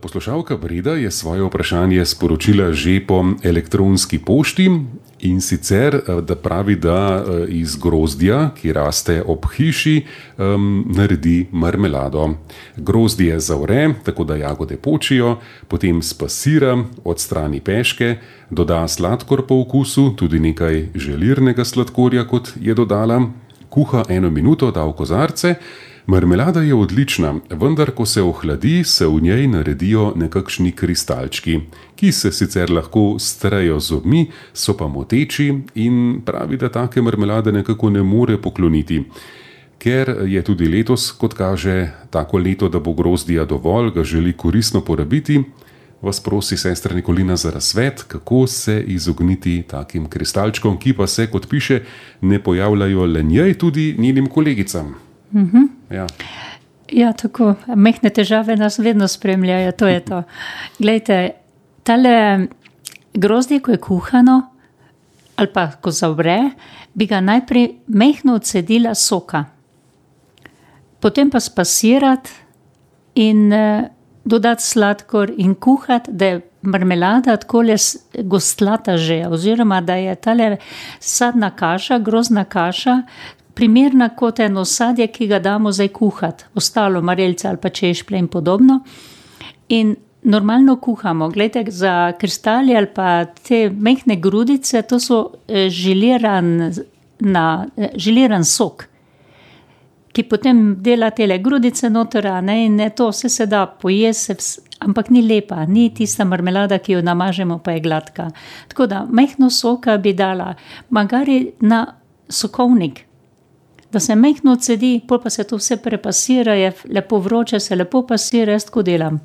Poslušalka Breda je svoje vprašanje sporočila že po elektronski pošti in sicer, eh, da pravi, da eh, iz grozdja, ki raste ob hiši, um, naredi marmelado. Grozdje zavre, tako da jagode počijo, potem spasira, odstrani peške, doda sladkor po okusu, tudi nekaj želirnega sladkorja, kot je dodala, kuha eno minuto, da v kozarce. Marmelada je odlična, vendar ko se ohladi, se v njej naredijo nekakšni kristalčki, ki se sicer lahko strejo z obmi, so pa moteči in pravi, da take marmelade nekako ne more pokloniti. Ker je tudi letos, kot kaže, tako leto, da bo grozdija dovolj, ga želi koristno porabiti, vas prosi sestra Nikolina za razsvet, kako se izogniti takim kristalčkom, ki pa se, kot piše, ne pojavljajo le njej, tudi njenim kolegicam. Mhm. Ja. ja, tako. Mehne težave nas vedno spremljajo, to je to. Glejte, tale grozdje, ko je kuhano, ali pa ko zavre, bi ga najprej mehno odsedila soka, potem pa spasirati in uh, dodati sladkor in kuhati, da je marmelada tako le gostlata že, oziroma da je tale sadna kaša, grozna kaša, primerna kot eno sadje, ki ga damo zdaj kuhati, ostalo marelce ali pa češplje in podobno. In normalno kuhamo, gledajte, za kristali ali pa te mehne grudice, to so eh, žiliran, na, eh, žiliran sok. Ki potem dela te grudice notorane in ne, to vse se da pojesti, ampak ni lepa, ni tista marmelada, ki jo namažemo, pa je gladka. Tako da mehko soka bi dala, magari na sokovnik, da se mehko odsedi, pol pa se to vse prepasira, je lepo vroče, se lepo pasira, jaz tako delam.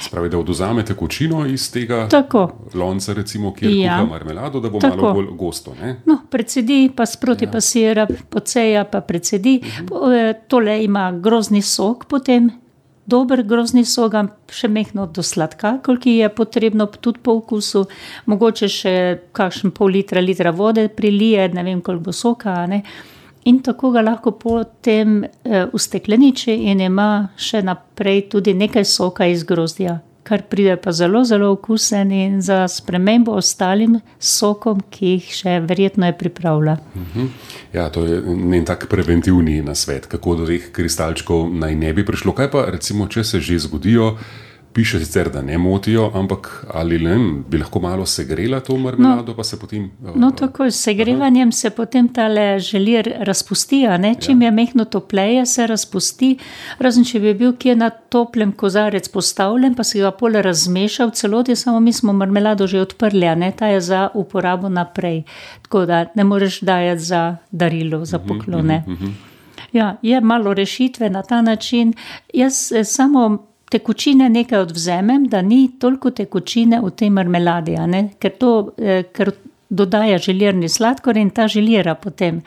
Spravi, da oduzamete kočino iz tega tako. lonca, recimo, kjer je ja. marmelado, da bo tako. malo bolj gosto. No, predsedi, pa sproti ja. pasira, poceja pa predsedi. Uh mhm. -huh. Tole ima grozni sok potem. Dober grozni sok, še mehko do sladka, koliko je potrebno, tudi po okusu, mogoče še kakšen pol litra, litra vode prilije, ne vem koliko bo soka. Ne? In tako ga lahko potem uh, ustekleniči in ima še naprej tudi nekaj soka iz grozdja, kar pride pa zelo, zelo okusen in za spremembo ostalim sokom, ki jih še verjetno je pripravlja. Uh mhm. -huh. Ja, to je en tak preventivni nasvet, kako do teh kristalčkov naj ne bi prišlo. Kaj pa recimo, če se že zgodijo? Piše sicer, da ne motijo, ampak ali ne, bi lahko malo segrela to marmelado, no, pa se potem. No, uh, tako s segrevanjem aha. se potem ta želir razpusti. Čim ja. je mehko topleje, se razpusti. Razen če bi bil kje na toplem kozarec postavljen, pa si ga pol razmešal, celoti samo mi smo marmelado že odprli, ne ta je za uporabo naprej. Tako da ne moreš dajati za darilo, za mhm, poklone. Uh -huh, uh -huh. Ja, je malo rešitve na ta način. Jaz eh, samo tekočine nekaj odvzemem, da ni toliko tekočine v tej marmeladi, ker to eh, ker dodaja želirni sladkor in ta želira potem.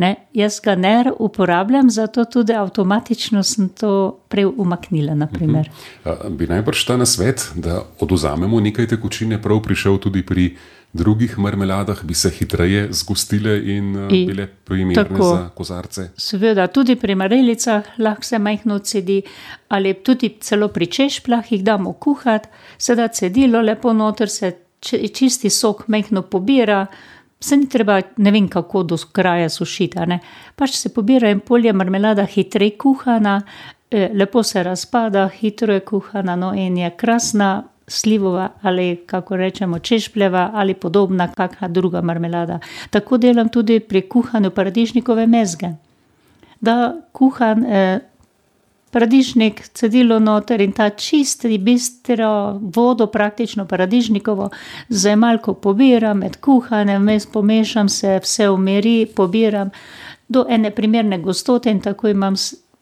Ne, jaz ga ne uporabljam, zato tudi avtomatično sem to prej umaknila. Uh mhm. -huh. Bi najbrž ta nasvet, da oduzamemo nekaj tekočine, prav prišel tudi pri drugih marmeladah bi se hitreje zgostile in, in bile primerne tako, za kozarce. Seveda, tudi pri marelicah lahko se majhno cedi, ali tudi celo pri češplah jih damo kuhati, sedaj cedilo lepo noter, se čisti sok majhno pobira. Se ni treba, ne vem kako do kraja sušiti. Pač se pobira in polje marmelada hitreje kuhana, eh, lepo se razpada, hitro je kuhana, no in je krasna, slivova ali kako rečemo češpljeva ali podobna kakšna druga marmelada. Tako delam tudi pri kuhanju paradižnikove mezge. Da kuham eh, paradižnik, cedilo noter in ta čisti, bistro vodo, praktično paradižnikovo, z malko pobiram med kuhanjem, vmes pomešam se, vse umiri, pobiram do ene primerne gostote in tako imam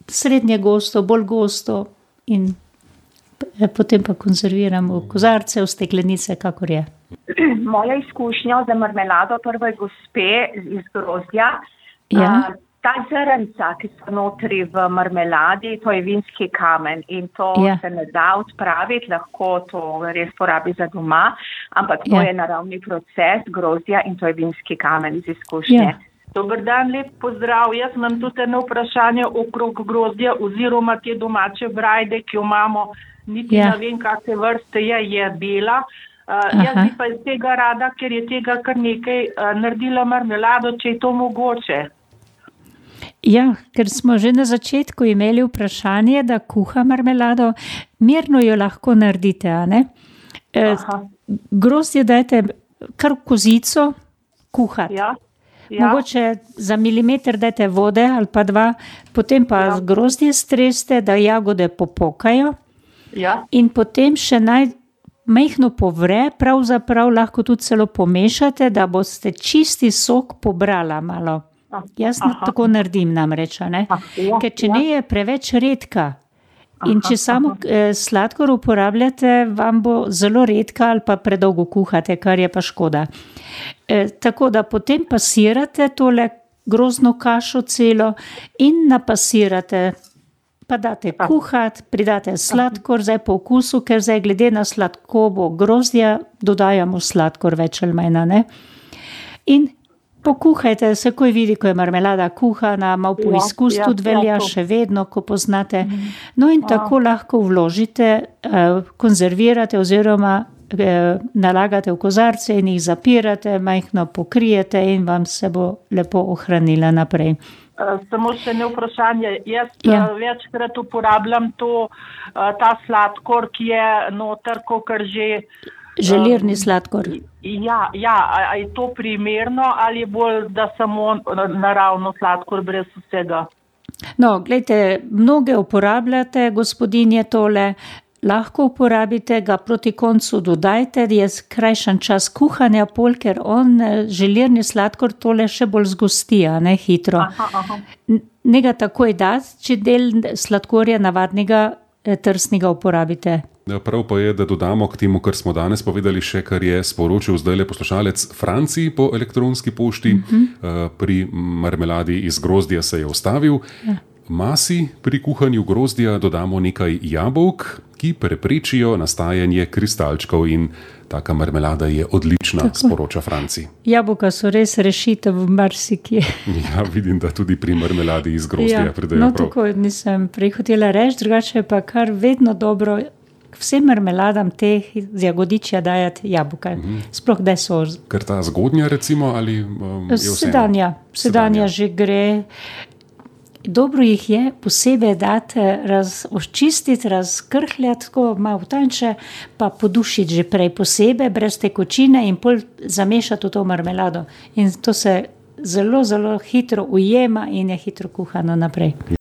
srednje gosto, bolj gosto in potem pa konzerviramo v kozarce, v steklenice, kakor je. Moja izkušnja za marmelado prve gospe iz grozdja. Ja. A, ta zrnca, ki so notri v marmeladi, to je vinski kamen in to ja. se ne da odpraviti, lahko to res porabi za doma, ampak to ja. je naravni proces grozdja in to je vinski kamen iz izkušnje. Ja. Dobar dan, lep pozdrav. Jaz imam tudi eno vprašanje okrog grozdja oziroma te domače brajde, ki jo imamo niti ja. ne vem, kakšne vrste je, je bela. Uh, jaz bi pa iz tega rada, ker je tega kar nekaj uh, naredila marmelado, če je to mogoče. Ja, ker smo že na začetku imeli vprašanje, da kuha marmelado, mirno jo lahko naredite. E, grozdje dajte kar kozico kuhati. Ja. Ja. Mogoče za milimeter dajte vode ali pa dva, potem pa ja. grozdje streste, da jagode popokajo. Ja. In potem še naj mehko povre, pravzaprav lahko tudi celo pomešate, da boste čisti sok pobrala malo. Jaz Aha. tako naredim namreč, ja, ker če ja. ne je preveč redka. In če samo eh, sladkor uporabljate, vam bo zelo redka ali pa predolgo kuhate, kar je pa škoda. E, tako da potem pasirate tole grozno kašo celo in napasirate pa date kuhati, pridate sladkor, zdaj po okusu, ker zdaj glede na sladkobo grozdja dodajamo sladkor več ali manj. In pokuhajte, se ko vidi, ko je marmelada kuhana, malo po ja, izkusu ja, tudi velja, ja, še vedno, ko poznate. Mhm. No in tako lahko vložite, eh, konzervirate oziroma eh, nalagate v kozarce in jih zapirate, majhno pokrijete in vam se bo lepo ohranila naprej. Eh, samo še ne vprašanje. Jaz ja. Večkrat uporabljam to, ta sladkor, ki je noter, kot že. Želirni sladkor. Ja, ja, a je to primerno ali je bolj, da samo naravno sladkor brez vsega? No, gledajte, mnoge uporabljate, gospodinje, tole lahko uporabite, ga proti koncu dodajte, je skrajšan čas kuhanja, pol, ker on eh, želirni sladkor tole še bolj zgosti, a ne hitro. Aha, aha. Ne ga takoj dati, če del sladkorja navadnega eh, trsnega uporabite. Ja, prav pa je, da dodamo k temu, kar smo danes povedali, še kar je sporočil zdaj le poslušalec Franci po elektronski pošti. Uh -huh. uh, pri marmeladi iz grozdja se je ustavil. Ja. Masi pri kuhanju grozdja dodamo nekaj jabolk, ki preprečijo nastajanje kristalčkov in taka marmelada je odlična, Tako. sporoča Franci. Jabolka so res rešitev v marsikje. Ja, vidim, da tudi pri marmeladi iz grozdja ja, pridejo. No, prav. tako nisem prihotela reči, drugače pa kar vedno dobro. Vsem marmeladam teh z jagodičja dajati jabolka, mm -hmm. sploh da so. Ker ta zgodnja, recimo, ali um, sedanja, sedanja, sedanja že gre. Dobro jih je posebej dati, očistiti, razkrhljati, tako malo tanče, pa podušiti že prej posebej, brez tekočine in pol zamešati v to marmelado. In to se zelo, zelo hitro ujema in je hitro kuhano naprej.